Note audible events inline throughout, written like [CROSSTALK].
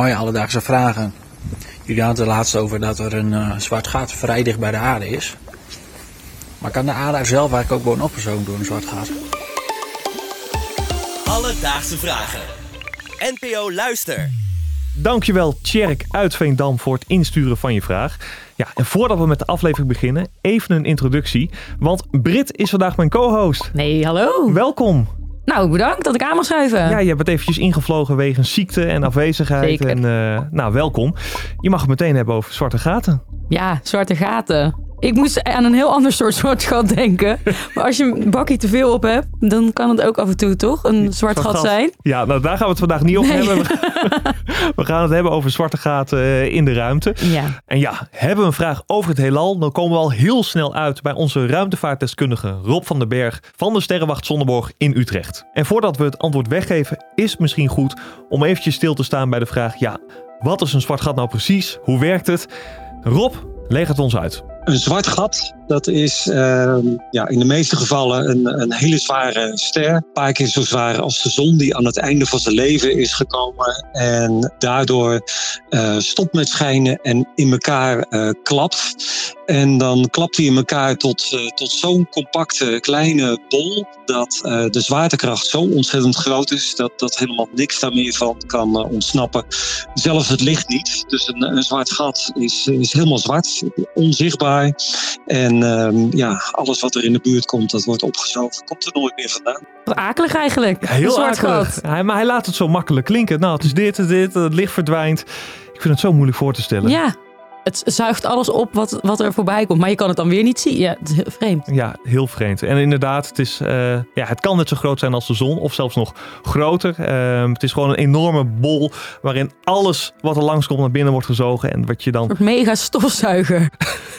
Mooie alledaagse vragen. Jullie hadden het laatst over dat er een eh, zwart gat vrij dicht bij de aarde is. Maar kan de aarde er zelf eigenlijk ook worden opgezogen door een zwart gat? Alledaagse vragen. NPO Luister. Dankjewel Tjerk uit Veendam voor het insturen van je vraag. Ja, en voordat we met de aflevering beginnen, even een introductie. Want Brit is vandaag mijn co-host. Nee, hallo. Welkom. Nou, bedankt dat ik aan mag schuiven. Ja, je bent eventjes ingevlogen wegens ziekte en afwezigheid. Zeker. En eh, nou, welkom. Je mag het meteen hebben over zwarte gaten. Ja, zwarte gaten. Ik moest aan een heel ander soort zwart gat denken. Maar als je een bakje te veel op hebt, dan kan het ook af en toe toch een zwart gat zijn. Ja, nou daar gaan we het vandaag niet over Nee. hebben. [LAUGHS] We gaan het hebben over zwarte gaten eh, in de ruimte. Ja. En ja, hebben we een vraag over het heelal, dan komen we al heel snel uit bij onze ruimtevaartdeskundige Rob van den Berg van de Sterrenwacht Zonneborg in Utrecht. En voordat we het antwoord weggeven, is het misschien goed om eventjes stil te staan bij de vraag, ja, wat is een zwart gat nou precies? Hoe werkt het? Rob, leg het ons uit. Een zwart gat, dat is ehm, ja, in de meeste gevallen een, een hele zware ster. Een paar keer zo zwaar als de zon, die aan het einde van zijn leven is gekomen. En daardoor eh, stopt met schijnen en in elkaar eh, klapt. En dan klapt hij in elkaar tot, eh, tot zo'n compacte kleine bol. Dat eh, de zwaartekracht zo ontzettend groot is. Dat, dat helemaal niks daar meer van kan eh, ontsnappen. Zelfs het licht niet. Dus een, een zwart gat is, is helemaal zwart, onzichtbaar. En ehm, ja, alles wat er in de buurt komt, dat wordt opgezogen. Komt er nooit meer vandaan. Wat akelig eigenlijk. Heel een zwart akelig. gat. Hij, maar hij laat het zo makkelijk klinken. Nou, het is dit, het is dit, het licht verdwijnt. Ik vind het zo moeilijk voor te stellen. Ja, het zuigt alles op wat, wat er voorbij komt. Maar je kan het dan weer niet zien. Ja, het is heel vreemd. Ja, heel vreemd. En inderdaad, het, is, eh, ja, het kan net zo groot zijn als de zon, of zelfs nog groter. Ehm, het is gewoon een enorme bol waarin alles wat er langskomt naar binnen wordt gezogen. En wat je dan, Een soort mega stofzuiger.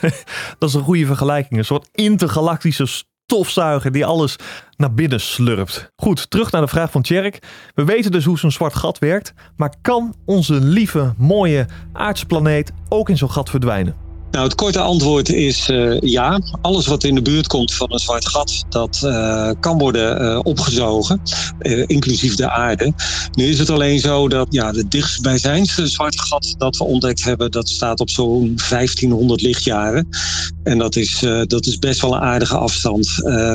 [LAUGHS] dat is een goede vergelijking, een soort intergalactische stofzuiger die alles naar binnen slurpt. Goed, terug naar de vraag van Tjerk. We weten dus hoe zo'n zwart gat werkt, maar kan onze lieve, mooie aardse planeet ook in zo'n gat verdwijnen? Nou, het korte antwoord is eh, ja. Alles wat in de buurt komt van een zwart gat, dat eh, kan worden eh, opgezogen, inclusief de aarde. Nu is het alleen zo dat ja, de dichtstbijzijnste zwarte gat dat we ontdekt hebben, dat staat op zo'n 1500 lichtjaren. En dat is, dat is best wel een aardige afstand.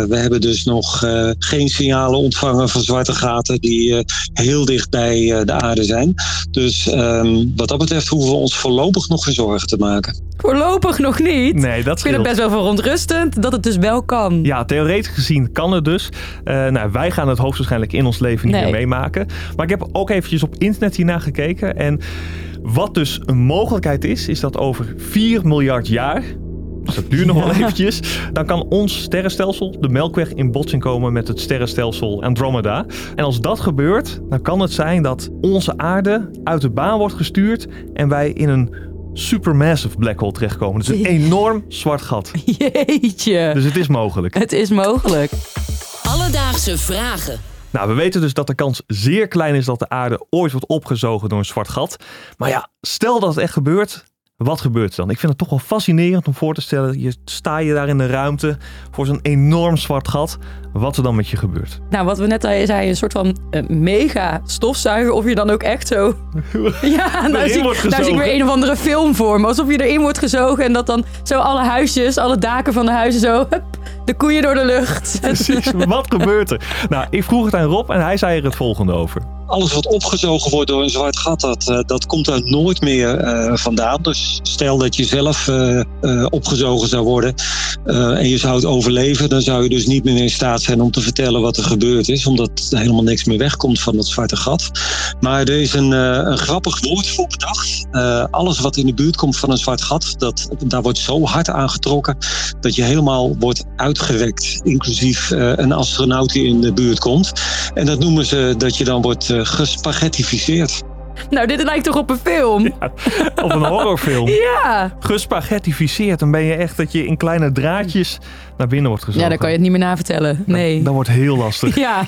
We hebben dus nog geen signalen ontvangen van zwarte gaten die heel dicht bij de aarde zijn. Dus ehm, wat dat betreft hoeven we ons voorlopig nog geen zorgen te maken. Voorlopig nog niet. Nee, dat Ik vind het scheelt. best wel verontrustend dat het dus wel kan. Ja, theoretisch gezien kan het dus. Eh, nou, wij gaan het hoogstwaarschijnlijk in ons leven niet Nee. meer meemaken. Maar ik heb ook eventjes op internet hiernaar gekeken. En wat dus een mogelijkheid is, is dat over 4 miljard jaar... Dus dat duurt nog wel Ja. eventjes. Dan kan ons sterrenstelsel, de Melkweg, in botsing komen met het sterrenstelsel Andromeda. En als dat gebeurt, dan kan het zijn dat onze aarde uit de baan wordt gestuurd en wij in een supermassive black hole terechtkomen. Dus een [LAUGHS] enorm zwart gat. Jeetje. Dus het is mogelijk. Het is mogelijk. Alledaagse vragen. Nou, we weten dus dat de kans zeer klein is dat de aarde ooit wordt opgezogen door een zwart gat. Maar ja, stel dat het echt gebeurt, wat gebeurt er dan? Ik vind het toch wel fascinerend om voor te stellen. Je sta je daar in de ruimte voor zo'n enorm zwart gat. Wat er dan met je gebeurt. Nou, wat we net al zeiden, een soort van eh, mega stofzuiger. Of je dan ook echt zo... [LAUGHS] Ja, nou zie, wordt ik- daar zie ik weer een of andere film voor me. Alsof je erin wordt gezogen en dat dan zo alle huisjes, alle daken van de huizen zo... Hup, de koeien door de lucht. Precies, [LAUGHS] wat gebeurt er? Nou, ik vroeg het aan Rob en hij zei er het volgende over. Alles wat opgezogen wordt door een zwart gat, dat, eh, dat komt daar nooit meer eh, vandaan. Dus stel dat je zelf eh, opgezogen zou worden en je zou het overleven, dan zou je dus niet meer in staat zijn om te vertellen wat er gebeurd is, omdat er helemaal niks meer wegkomt van dat zwarte gat. Maar er is een, grappig woord voor bedacht. Alles wat in de buurt komt van een zwart gat, dat, daar wordt zo hard aangetrokken dat je helemaal wordt uitgerekt, inclusief een astronaut die in de buurt komt. En dat noemen ze dat je dan wordt gespaghettificeerd. Nou, dit lijkt toch op een film? Of een horrorfilm. [LAUGHS] Ja. Gespaghettificeerd. Dan ben je echt dat je in kleine draadjes naar binnen wordt gezogen. Ja, dan kan je het niet meer navertellen. Nee. Dat wordt heel lastig. [LAUGHS] Ja.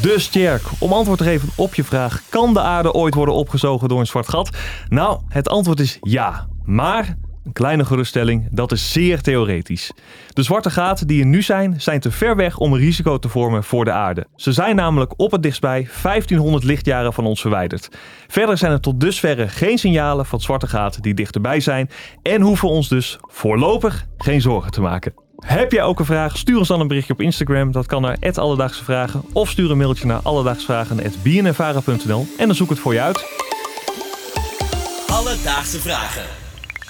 Dus Tjerk, om antwoord te geven op je vraag: kan de aarde ooit worden opgezogen door een zwart gat? Nou, het antwoord is ja. Maar Een kleine geruststelling, dat is zeer theoretisch. De zwarte gaten die er nu zijn, zijn te ver weg om een risico te vormen voor de aarde. Ze zijn namelijk op het dichtstbij 1500 lichtjaren van ons verwijderd. Verder zijn er tot dusverre geen signalen van zwarte gaten die dichterbij zijn en hoeven ons dus voorlopig geen zorgen te maken. Heb jij ook een vraag? Stuur ons dan een berichtje op Instagram. Dat kan naar Alledaagse Vragen. Of stuur een mailtje naar alledaagsvragen.bnnvara.nl en dan zoek ik het voor je uit. Alledaagse vragen.